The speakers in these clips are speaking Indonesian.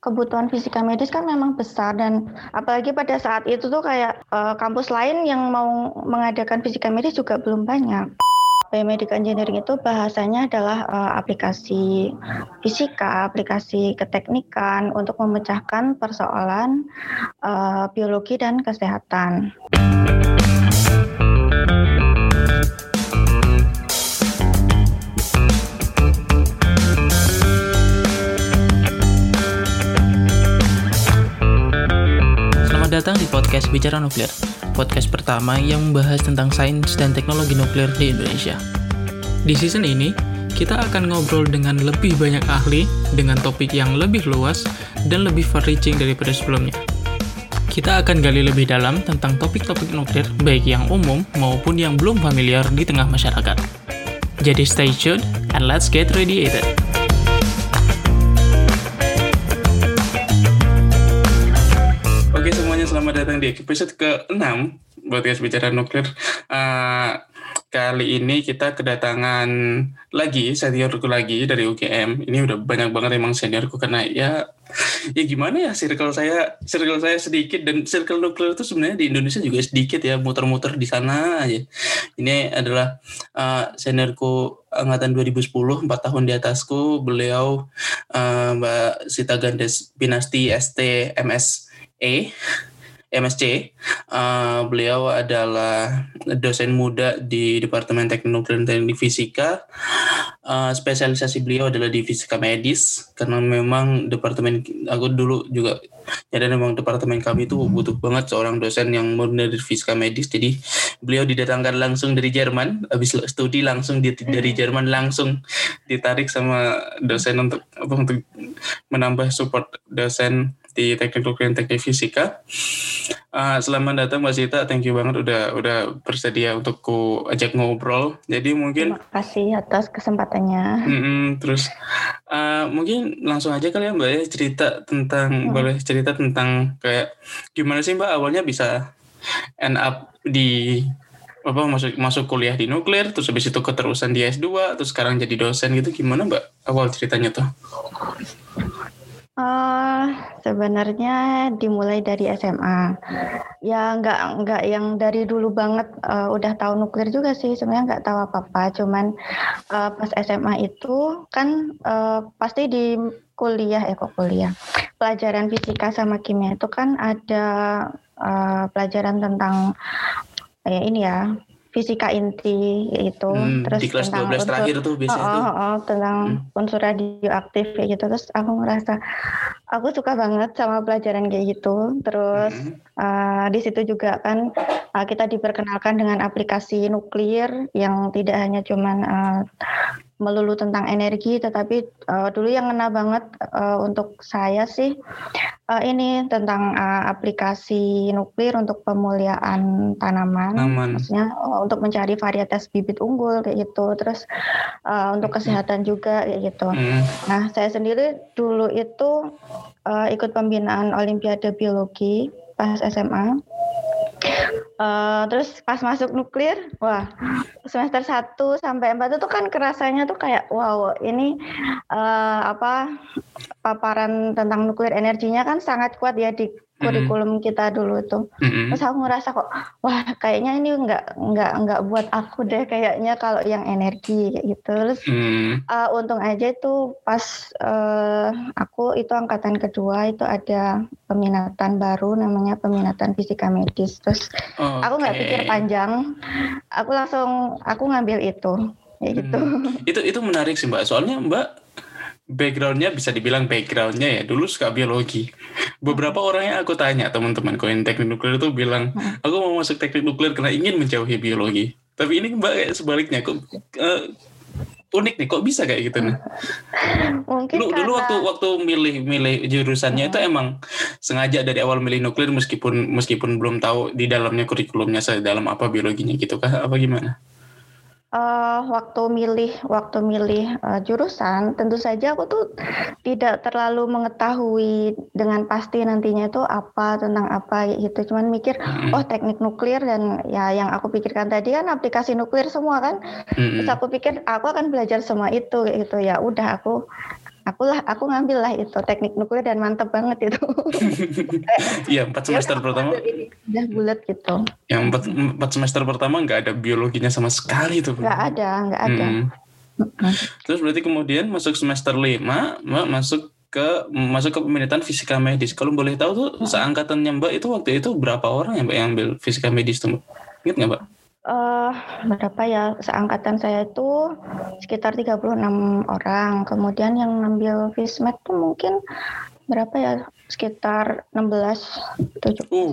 kebutuhan fisika medis kan memang besar dan apalagi pada saat itu tuh kayak uh, kampus lain yang mau mengadakan fisika medis juga belum banyak. Biomedical Engineering itu bahasanya adalah uh, aplikasi fisika, aplikasi keteknikan untuk memecahkan persoalan uh, biologi dan kesehatan. Datang di podcast Bicara Nuklir, podcast pertama yang membahas tentang sains dan teknologi nuklir di Indonesia. Di season ini, kita akan ngobrol dengan lebih banyak ahli dengan topik yang lebih luas dan lebih far-reaching daripada sebelumnya. Kita akan gali lebih dalam tentang topik-topik nuklir, baik yang umum maupun yang belum familiar di tengah masyarakat. Jadi stay tuned and let's get radiated. Datang di episode ke-6 podcast Bicara Nuklir. Uh, kali ini kita kedatangan lagi, seniorku lagi dari UGM. Ini udah banyak banget emang seniorku karena ya ya gimana ya circle saya circle saya sedikit dan circle nuklir itu sebenarnya di Indonesia juga sedikit ya muter-muter di sana aja. Ini adalah uh, seniorku angkatan 2010 4 tahun di atasku beliau uh, Mbak Sita Gandes Binasti ST MS E MSc. Uh, beliau adalah dosen muda di Departemen Teknik dan Teknik Fisika. Uh, spesialisasi beliau adalah di fisika medis karena memang departemen aku dulu juga ya dan memang departemen kami itu butuh banget seorang dosen yang murni dari fisika medis. Jadi beliau didatangkan langsung dari Jerman, habis studi langsung di, dari Jerman langsung ditarik sama dosen untuk untuk menambah support dosen di teknik nuklir dan teknik fisika. Uh, selamat datang Mbak Sita, thank you banget udah udah bersedia untuk ku ajak ngobrol. Jadi mungkin terima kasih atas kesempatannya. Mm -mm, terus uh, mungkin langsung aja kali ya Mbak ya cerita tentang hmm. boleh cerita tentang kayak gimana sih Mbak awalnya bisa end up di apa masuk masuk kuliah di nuklir terus habis itu keterusan di S2 terus sekarang jadi dosen gitu gimana Mbak awal ceritanya tuh? Uh, sebenarnya dimulai dari SMA. Ya nggak nggak yang dari dulu banget uh, udah tahu nuklir juga sih. Sebenarnya nggak tahu apa-apa. Cuman uh, pas SMA itu kan uh, pasti di kuliah eh kok kuliah. Pelajaran fisika sama kimia itu kan ada uh, pelajaran tentang kayak ini ya fisika inti yaitu hmm, terus di kelas tentang 12 unsur, terakhir tuh biasanya oh, tuh. Oh, oh, tentang hmm. unsur radioaktif kayak gitu terus aku ngerasa aku suka banget sama pelajaran kayak gitu terus hmm. uh, di situ juga kan uh, kita diperkenalkan dengan aplikasi nuklir yang tidak hanya cuman uh, melulu tentang energi, tetapi uh, dulu yang ngena banget uh, untuk saya sih uh, ini tentang uh, aplikasi nuklir untuk pemuliaan tanaman, Taman. maksudnya uh, untuk mencari varietas bibit unggul kayak gitu, terus uh, untuk kesehatan juga kayak gitu. Hmm. Nah, saya sendiri dulu itu uh, ikut pembinaan Olimpiade Biologi pas SMA Uh, terus pas masuk nuklir, wah semester 1 sampai 4 itu kan kerasanya tuh kayak wow ini uh, apa paparan tentang nuklir energinya kan sangat kuat ya di kurikulum mm-hmm. kita dulu itu. Mm-hmm. Terus aku ngerasa kok, wah kayaknya ini nggak nggak nggak buat aku deh kayaknya kalau yang energi kayak gitu. Terus mm-hmm. uh, untung aja itu pas uh, aku itu angkatan kedua itu ada peminatan baru namanya peminatan fisika medis. Terus okay. aku nggak pikir panjang, aku langsung aku ngambil itu. Kayak gitu. Hmm. Itu itu menarik sih mbak. Soalnya mbak backgroundnya bisa dibilang backgroundnya ya dulu suka biologi. Beberapa orang yang aku tanya teman-teman koin teknik nuklir itu bilang hmm. aku mau masuk teknik nuklir karena ingin menjauhi biologi. Tapi ini mbak kayak sebaliknya kok uh, unik nih kok bisa kayak gitu nih? Mungkin dulu, karena... dulu waktu waktu milih milih jurusannya hmm. itu emang sengaja dari awal milih nuklir meskipun meskipun belum tahu di dalamnya kurikulumnya dalam apa biologinya gitu kah? Apa gimana uh, waktu milih waktu milih uh, jurusan tentu saja aku tuh tidak terlalu mengetahui dengan pasti nantinya itu apa tentang apa gitu. Cuman mikir oh teknik nuklir dan ya yang aku pikirkan tadi kan aplikasi nuklir semua kan. Hmm. terus aku pikir aku akan belajar semua itu gitu. Ya udah aku aku lah aku ngambil lah itu teknik nuklir dan mantep banget itu. Iya empat Ya semester pertama. udah bulat gitu. Yang empat, empat semester pertama nggak ada biologinya sama sekali tuh nggak ada nggak ada. Hmm. Terus berarti kemudian masuk semester lima mbak masuk ke masuk ke peminatan fisika medis. Kalau boleh tahu tuh seangkatannya mbak itu waktu itu berapa orang ya mbak yang ambil fisika medis tuh mbak? Ingat nggak mbak Eh, berapa ya seangkatan saya itu sekitar 36 orang kemudian yang ngambil fismed tuh mungkin berapa ya sekitar 16 17 uh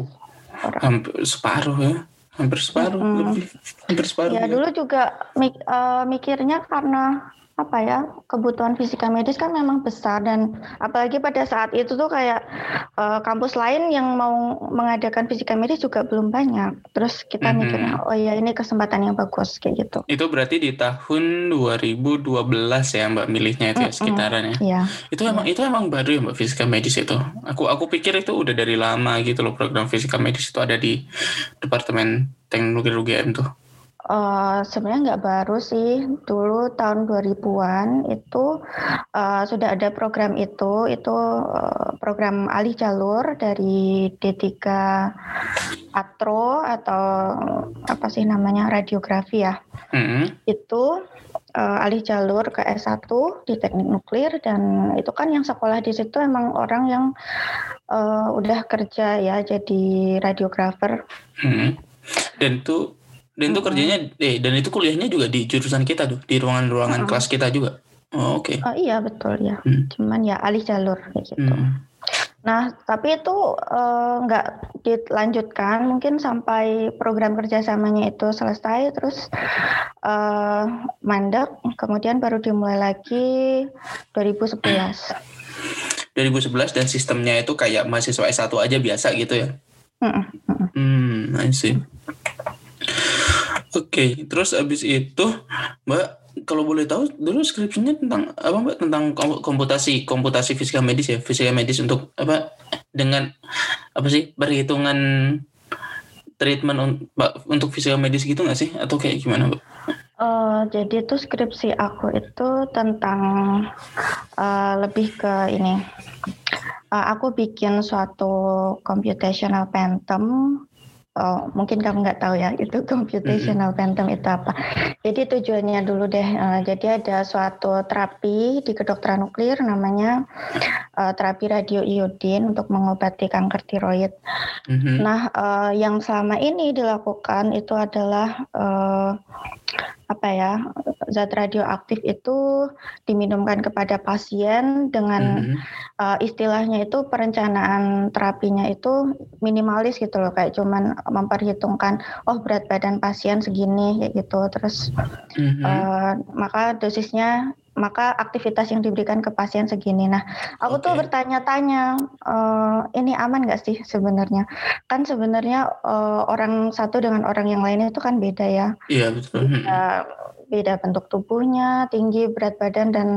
orang hampir separuh ya hampir separuh Mm-mm. lebih hampir separuh Ya ya. dulu juga mik- eh, mikirnya karena apa ya kebutuhan fisika medis kan memang besar dan apalagi pada saat itu tuh kayak eh, kampus lain yang mau mengadakan fisika medis juga belum banyak. Terus kita Mhm. mikirnya oh ya ini kesempatan yang bagus kayak gitu. itu berarti di tahun 2012 ya mbak milihnya itu ya Mm-mm. sekitarannya Iya. itu emang itu emang baru ya mbak fisika medis itu aku aku pikir itu udah dari lama gitu loh program fisika medis itu ada di departemen nuklir UGM tuh Eh, sebenarnya nggak baru sih. Dulu tahun 2000-an itu eh, sudah ada program itu. Itu eh, program alih jalur dari D3 Atro atau apa sih namanya radiografi ya. Mm-mm. Itu eh, alih jalur ke S1 di teknik nuklir dan itu kan yang sekolah di situ emang orang yang eh, udah kerja ya jadi radiografer. Mm-mm. dan itu dan itu kerjanya eh dan itu kuliahnya juga di jurusan kita tuh di ruangan-ruangan Mm-mm. kelas kita juga oh, oke Oh iya betul ya. Hmm. Cuman ya alih jalur kayak gitu. Hmm. Nah, tapi itu eh, nggak dilanjutkan, mungkin sampai program kerjasamanya itu selesai, terus eh, mandek, kemudian baru dimulai lagi 2011. 2011 dan sistemnya itu kayak mahasiswa S1 aja biasa gitu ya Mm-mm, mm-mm. Hmm, I see. Oke, terus abis itu Mbak, kalau boleh tahu dulu skripsinya tentang apa Mbak? Tentang kom- komputasi, komputasi fisika medis ya, fisika medis untuk apa? Dengan apa sih perhitungan treatment un- Mbak, untuk fisika medis gitu nggak sih? Atau kayak gimana Mbak? Eh, jadi itu skripsi aku itu tentang eh, lebih ke ini. Eh, aku bikin suatu computational phantom. Oh, mungkin kamu nggak tahu ya itu computational phantom itu apa. Jadi tujuannya dulu deh. eh, jadi ada suatu terapi di kedokteran nuklir namanya eh, terapi radioiodin untuk mengobati kanker tiroid. Mhm. Nah, eh, yang selama ini dilakukan itu adalah apa ya zat radioaktif itu diminumkan kepada pasien dengan Mhm. eh, istilahnya itu perencanaan terapinya itu minimalis gitu loh kayak cuman memperhitungkan oh berat badan pasien segini kayak gitu terus Mhm. eh, maka dosisnya maka aktivitas yang diberikan ke pasien segini. Nah, aku tuh Oke. bertanya-tanya, eh, ini aman nggak sih sebenarnya? Kan sebenarnya eh, orang satu dengan orang yang lain itu kan beda ya, Iya betul. Mhm. beda, beda bentuk tubuhnya, tinggi, berat badan dan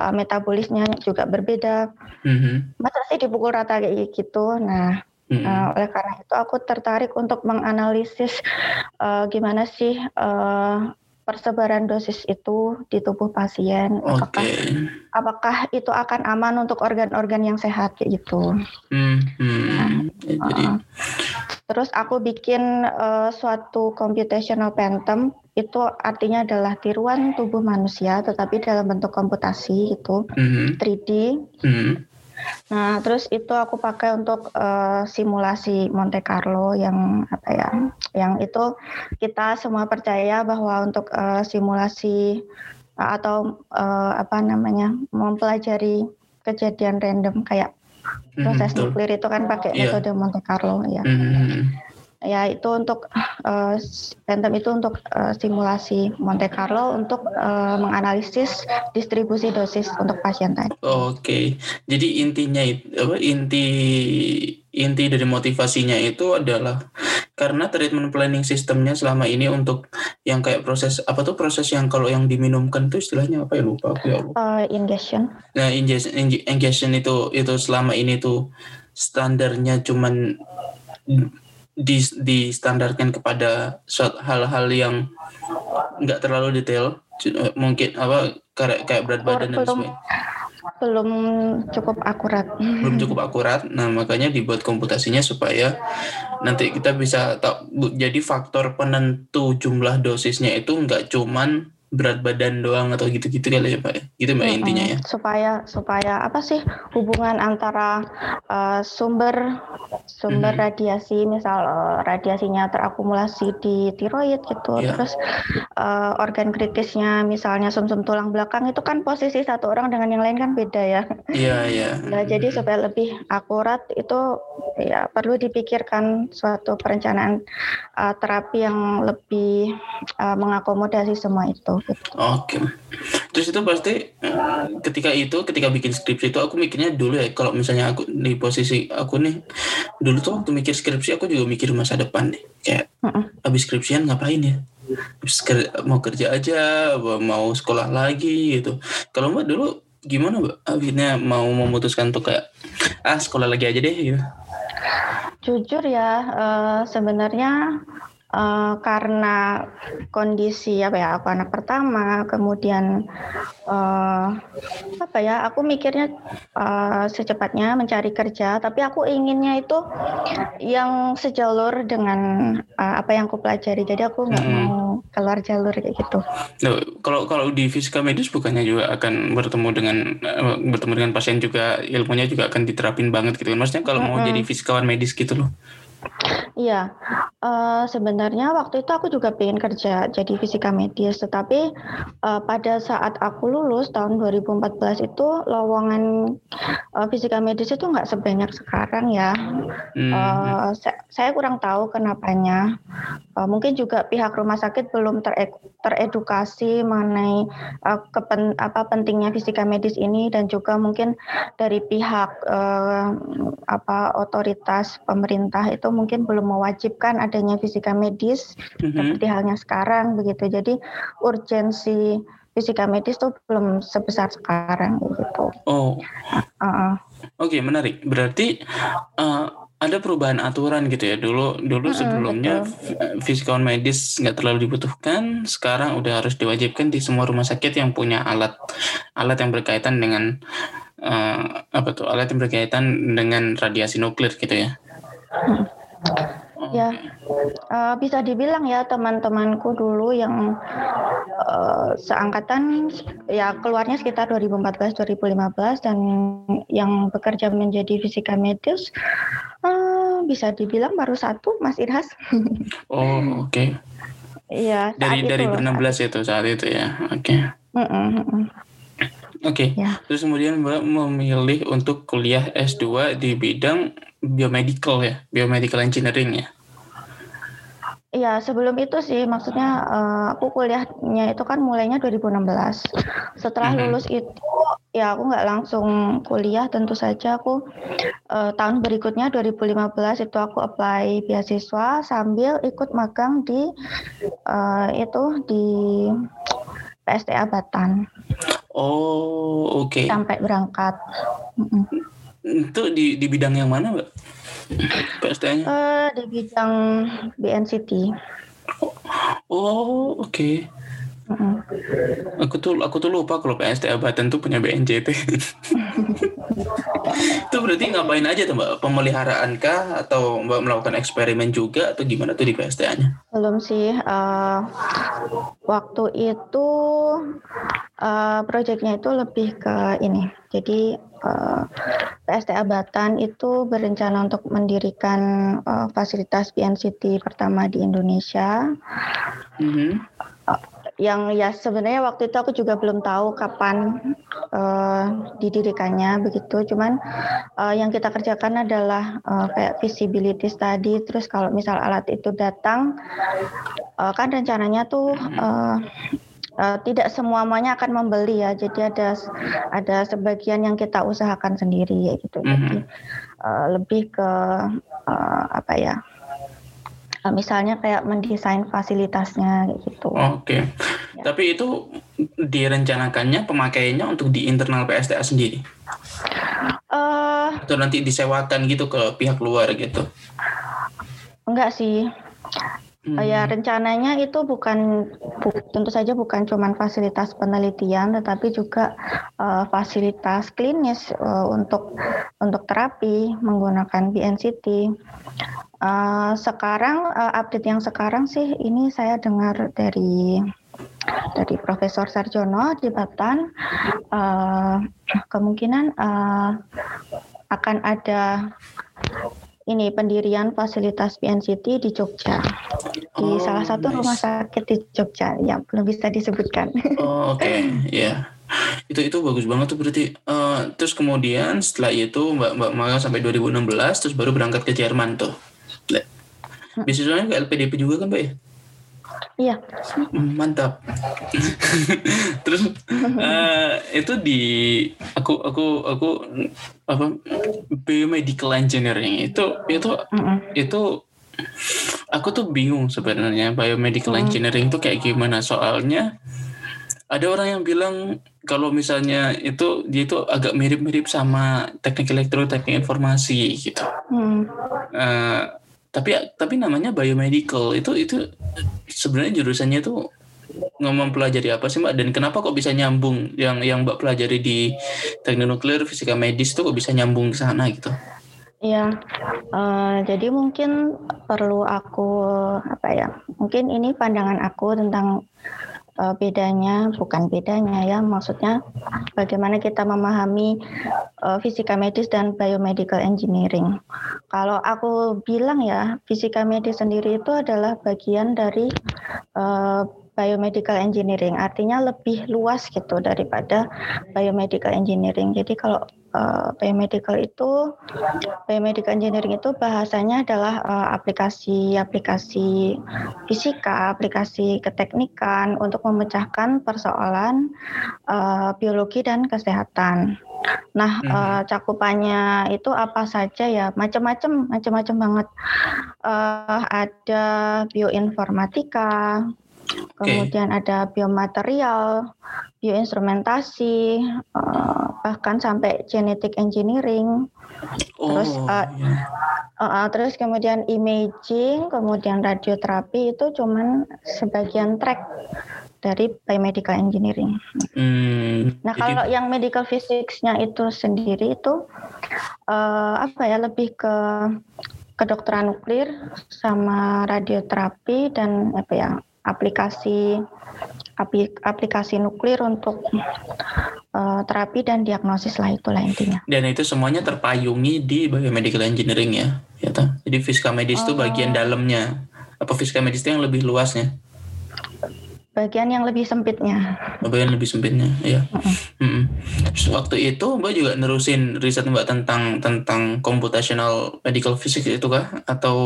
eh, metabolisnya juga berbeda. Mhm. Masa sih dipukul rata kayak gitu? Nah, Mhm. Nah, oleh karena itu aku tertarik untuk menganalisis eh, gimana sih eh, persebaran dosis itu di tubuh pasien. Oke. Apakah apakah itu akan aman untuk organ-organ yang sehat kayak gitu. Hmm, hmm. Ya, Jadi, Uh, Terus aku bikin eh, suatu computational phantom itu artinya adalah tiruan tubuh manusia tetapi dalam bentuk komputasi itu mhm. 3D. Mhm. Nah, terus itu aku pakai untuk eh, simulasi Monte Carlo yang apa ya? Yang itu kita semua percaya bahwa untuk eh, simulasi eh, atau eh, apa namanya? mempelajari kejadian random kayak Mhm, proses betul. nuklir itu kan pakai Iya. metode Monte Carlo ya. Mhm. Ya, itu untuk eh, Phantom itu untuk eh, simulasi Monte Carlo untuk eh, menganalisis distribusi dosis untuk pasien tadi. Oke, jadi intinya apa inti inti dari motivasinya itu adalah karena treatment planning sistemnya selama ini untuk yang kayak proses apa tuh proses yang kalau yang diminumkan itu istilahnya apa ya lupa aku ya. Eh, ingestion. Nah, ingestion, inge- ingestion itu itu selama ini tuh standarnya cuman di distandarkan kepada hal-hal yang nggak terlalu detail, Cu- mungkin apa kayak kayak berat badan dan sebagainya. belum cukup akurat. Belum cukup akurat. Nah, makanya dibuat komputasinya supaya nanti kita bisa tahu jadi faktor penentu jumlah dosisnya itu nggak cuman berat badan doang atau gitu-gitu kali ya Pak ya? Gitu Mbak mm-hmm. intinya ya. Supaya supaya apa sih hubungan antara uh, sumber sumber mm-hmm. radiasi misal uh, radiasinya terakumulasi di tiroid gitu. Yeah. Terus uh, organ kritisnya misalnya sumsum tulang belakang itu kan posisi satu orang dengan yang lain kan beda ya. Iya, yeah, iya. Yeah. Nah, mm-hmm. jadi supaya lebih akurat itu ya perlu dipikirkan suatu perencanaan uh, terapi yang lebih uh, mengakomodasi semua itu. Oke. Okay. Terus itu pasti eh, ketika itu ketika bikin skripsi itu aku mikirnya dulu ya kalau misalnya aku di posisi aku nih dulu tuh waktu mikir skripsi aku juga mikir masa depan nih kayak uh -uh. habis skripsian ngapain ya? mau kerja aja, mau sekolah lagi gitu. Kalau mbak dulu gimana mbak? Akhirnya mau memutuskan tuh kayak ah sekolah lagi aja deh gitu. Jujur ya, uh, sebenarnya uh, karena kondisi apa ya aku anak pertama kemudian uh, apa ya aku mikirnya uh, secepatnya mencari kerja tapi aku inginnya itu yang sejalur dengan uh, apa yang aku pelajari jadi aku nggak hmm. mau keluar jalur kayak gitu. Loh, kalau kalau di fisika medis bukannya juga akan bertemu dengan uh, bertemu dengan pasien juga ilmunya juga akan diterapin banget gitu kan maksudnya kalau -hmm. mau jadi fisikawan medis gitu loh. Iya, uh, sebenarnya waktu itu aku juga pengen kerja jadi fisika medis, tetapi uh, pada saat aku lulus tahun 2014 itu lowongan uh, fisika medis itu nggak sebanyak sekarang ya. Hmm. Uh, saya, saya kurang tahu kenapanya. Uh, mungkin juga pihak rumah sakit belum ter teredukasi mengenai uh, kepen apa pentingnya fisika medis ini dan juga mungkin dari pihak uh, apa otoritas pemerintah itu mungkin belum mewajibkan adanya fisika medis mm-hmm. seperti halnya sekarang begitu. Jadi urgensi fisika medis tuh belum sebesar sekarang begitu. Oh. Uh-uh. Oke, okay, menarik. Berarti uh, ada perubahan aturan gitu ya. Dulu dulu mm-hmm, sebelumnya fisikawan medis nggak terlalu dibutuhkan, sekarang udah harus diwajibkan di semua rumah sakit yang punya alat alat yang berkaitan dengan uh, apa tuh alat yang berkaitan dengan radiasi nuklir gitu ya. Ya, uh, bisa dibilang ya teman-temanku dulu yang uh, seangkatan ya keluarnya sekitar 2014-2015 dan yang bekerja menjadi fisika medis uh, bisa dibilang baru satu Mas Irhas. oh oke. Okay. Iya. Dari dari belas itu saat itu ya, oke. Okay. Oke, okay. ya. terus kemudian Mbak memilih untuk kuliah S2 di bidang biomedical ya, biomedical engineering ya? Iya, sebelum itu sih maksudnya uh, aku kuliahnya itu kan mulainya 2016. Setelah mm-hmm. lulus itu ya aku nggak langsung kuliah, tentu saja aku uh, tahun berikutnya 2015 itu aku apply beasiswa sambil ikut magang di uh, itu di PSTA Batan. Oh, oke. Okay. Sampai berangkat. Mm-mm. Itu di di bidang yang mana, Mbak? PST-nya? Uh, eh, di bidang BNCT. Oh, oke. Okay. Uh-uh. Aku tuh aku tuh lupa kalau PST Abatan tuh punya BNCT. itu berarti ngapain aja tuh Mbak? Pemeliharaan kah atau Mbak melakukan eksperimen juga atau gimana tuh di PSTA-nya? Belum sih. Uh, waktu itu uh, proyeknya itu lebih ke ini. Jadi uh, PSTA Batan itu berencana untuk mendirikan uh, fasilitas BNCT pertama di Indonesia. Mm-hmm. Uh, yang ya sebenarnya waktu itu aku juga belum tahu kapan uh, didirikannya begitu. Cuman uh, yang kita kerjakan adalah uh, kayak visibility study. Terus kalau misal alat itu datang, uh, kan rencananya tuh uh, uh, tidak semuanya akan membeli ya. Jadi ada ada sebagian yang kita usahakan sendiri ya gitu. Mm -hmm. Jadi uh, lebih ke uh, apa ya? Uh, misalnya kayak mendesain fasilitasnya gitu. Oke. Okay. Ya. Tapi itu direncanakannya pemakaiannya untuk di internal PSTA sendiri. Uh, Atau nanti disewakan gitu ke pihak luar gitu? Enggak sih Hmm. Ya rencananya itu bukan bu, tentu saja bukan cuma fasilitas penelitian, tetapi juga uh, fasilitas klinis uh, untuk untuk terapi menggunakan BNCT. Uh, sekarang uh, update yang sekarang sih ini saya dengar dari dari Profesor Sarjono di Batan uh, kemungkinan uh, akan ada ini pendirian fasilitas PNCT di Jogja di oh, salah satu nice. rumah sakit di Jogja yang belum bisa disebutkan. Oh oke okay. ya yeah. itu itu bagus banget tuh berarti uh, terus kemudian setelah itu Mbak Mbak Mara sampai 2016 terus baru berangkat ke Jerman tuh. Bisnisnya ke LPDP juga kan Mbak ya? Iya. Mantap. Terus uh, itu di aku aku aku apa biomedical engineering itu itu mm -mm. itu aku tuh bingung sebenarnya biomedical mm. engineering itu kayak gimana soalnya ada orang yang bilang kalau misalnya itu dia itu agak mirip-mirip sama teknik elektro, teknik informasi gitu. Mm. Uh, tapi tapi namanya biomedical itu itu sebenarnya jurusannya tuh ngomong pelajari apa sih mbak dan kenapa kok bisa nyambung yang yang mbak pelajari di teknik nuklir fisika medis tuh kok bisa nyambung ke sana gitu Iya, uh, jadi mungkin perlu aku apa ya? Mungkin ini pandangan aku tentang uh, bedanya bukan bedanya ya maksudnya bagaimana kita memahami uh, fisika medis dan biomedical engineering. Kalau aku bilang ya fisika medis sendiri itu adalah bagian dari uh, biomedical engineering artinya lebih luas gitu daripada biomedical engineering. Jadi kalau uh, biomedical itu biomedical engineering itu bahasanya adalah aplikasi-aplikasi uh, fisika, aplikasi keteknikan untuk memecahkan persoalan uh, biologi dan kesehatan. Nah, hmm. uh, cakupannya itu apa saja ya? Macam-macam, macam-macam banget. Uh, ada bioinformatika, Kemudian ada biomaterial, bioinstrumentasi, uh, bahkan sampai genetic engineering. Oh, terus uh, uh, uh, terus kemudian imaging, kemudian radioterapi itu cuman sebagian track dari biomedical engineering. Hmm, nah jadi... kalau yang medical physics-nya itu sendiri itu uh, apa ya lebih ke kedokteran nuklir sama radioterapi dan apa ya aplikasi aplikasi nuklir untuk uh, terapi dan diagnosis lah itulah intinya. Dan itu semuanya terpayungi di biomedical engineering ya, ya toh? Jadi fisika medis itu uh, bagian dalamnya. Apa fisika medis itu yang lebih luasnya? Bagian yang lebih sempitnya. Oh, bagian lebih sempitnya, ya. Uh -uh. Hmm. waktu itu Mbak juga nerusin riset Mbak tentang tentang computational medical physics itu kah? Atau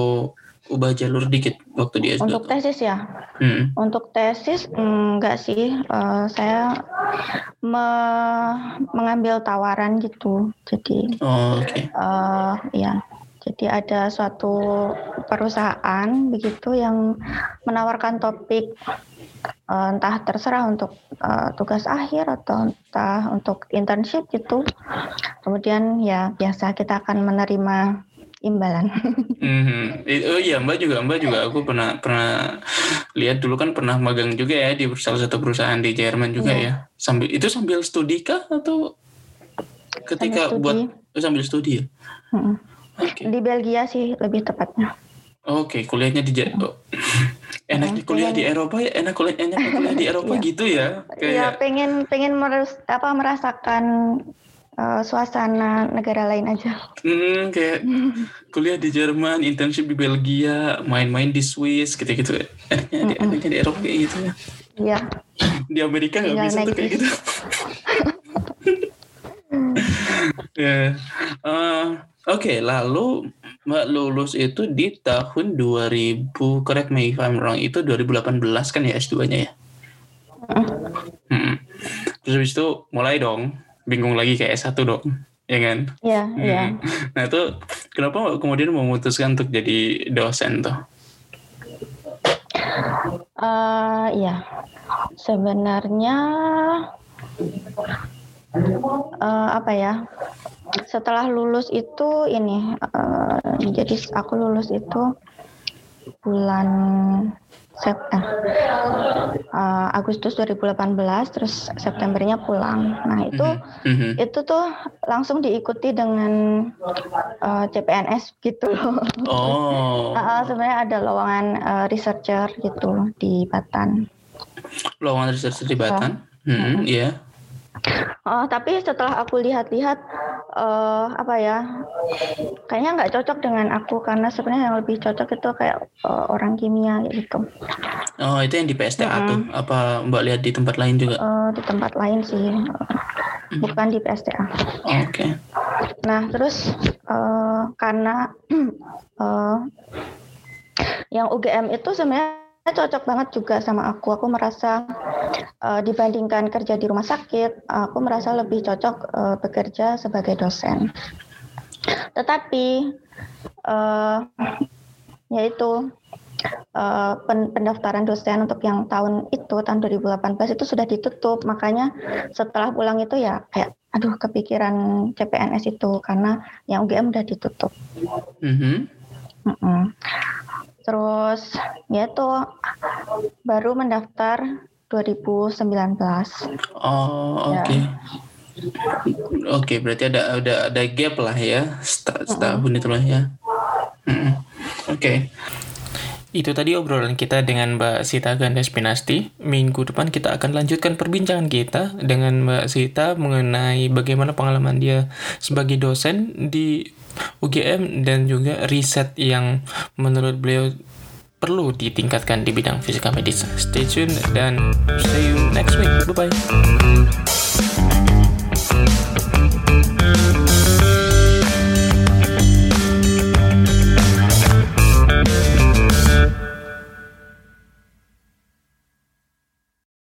ubah jalur dikit waktu di S2? Untuk tesis ya? Hmm. Untuk tesis enggak sih, uh, saya me mengambil tawaran gitu. Jadi, oh, okay. uh, eh, ya. Jadi ada suatu perusahaan begitu yang menawarkan topik uh, entah terserah untuk uh, tugas akhir atau entah untuk internship gitu. Kemudian ya biasa kita akan menerima imbalan. mm-hmm. Oh iya Mbak juga Mbak juga aku pernah pernah lihat dulu kan pernah magang juga ya di salah satu perusahaan di Jerman juga yeah. ya. Sambil itu sambil studi kah atau ketika sambil buat oh, sambil studi ya? Mm-hmm. Okay. Di Belgia sih lebih tepatnya. Oke, okay, kuliahnya di mm-hmm. oh. enak di kuliah di Eropa ya enak kuliah enak kuliah di Eropa iya. gitu ya kayak ya pengen pengen meres, apa merasakan uh, suasana negara lain aja. Hmm, kayak kuliah di Jerman, internship di Belgia, main-main di Swiss, gitu-gitu. Enaknya, mm -mm. di Eropa kayak gitu ya. Iya. Di Amerika nggak bisa tuh kayak gitu. ya. yeah. uh, Oke, okay, lalu Mbak lulus itu di tahun 2000, correct me if I'm wrong, itu 2018 kan ya S2-nya ya? Mm. Hmm. Terus habis itu mulai dong bingung lagi kayak S1 dong ya kan? Iya, hmm. iya. Nah, itu kenapa kemudian memutuskan untuk jadi dosen tuh? Uh, ya, sebenarnya uh, apa ya? Setelah lulus itu ini, uh, jadi aku lulus itu bulan Sep uh, Agustus 2018 terus Septembernya pulang. Nah, itu mm -hmm. itu tuh langsung diikuti dengan uh, CPNS gitu Oh. uh, sebenarnya ada lowongan uh, researcher gitu di Batan. Lowongan researcher di Batan? Hmm, iya. Mm -hmm. yeah. Oh, tapi setelah aku lihat-lihat uh, apa ya, kayaknya nggak cocok dengan aku karena sebenarnya yang lebih cocok itu kayak uh, orang kimia gitu. Oh, itu yang di PSTA hmm. tuh? Apa Mbak lihat di tempat lain juga? Uh, di tempat lain sih, hmm. bukan di PSTA. Oh, Oke. Okay. Nah, terus uh, karena uh, yang UGM itu sebenarnya cocok banget juga sama aku. Aku merasa uh, dibandingkan kerja di rumah sakit, aku merasa lebih cocok uh, bekerja sebagai dosen. Tetapi uh, yaitu uh, pendaftaran dosen untuk yang tahun itu tahun 2018 itu sudah ditutup. Makanya setelah pulang itu ya kayak aduh kepikiran CPNS itu karena yang UGM udah ditutup. Mm -hmm. Mm -mm. Terus ya itu baru mendaftar 2019. Oh, oke. Okay. Ya. Oke, okay, berarti ada ada ada gap lah ya, setahun mm -hmm. itu lah ya. Mm -hmm. Oke. Okay. Itu tadi obrolan kita dengan Mbak Sita Gandes Pinasti. Minggu depan kita akan lanjutkan perbincangan kita dengan Mbak Sita mengenai bagaimana pengalaman dia sebagai dosen di UGM dan juga riset yang menurut beliau perlu ditingkatkan di bidang fisika medis. Stay tune dan see you next week. Bye bye.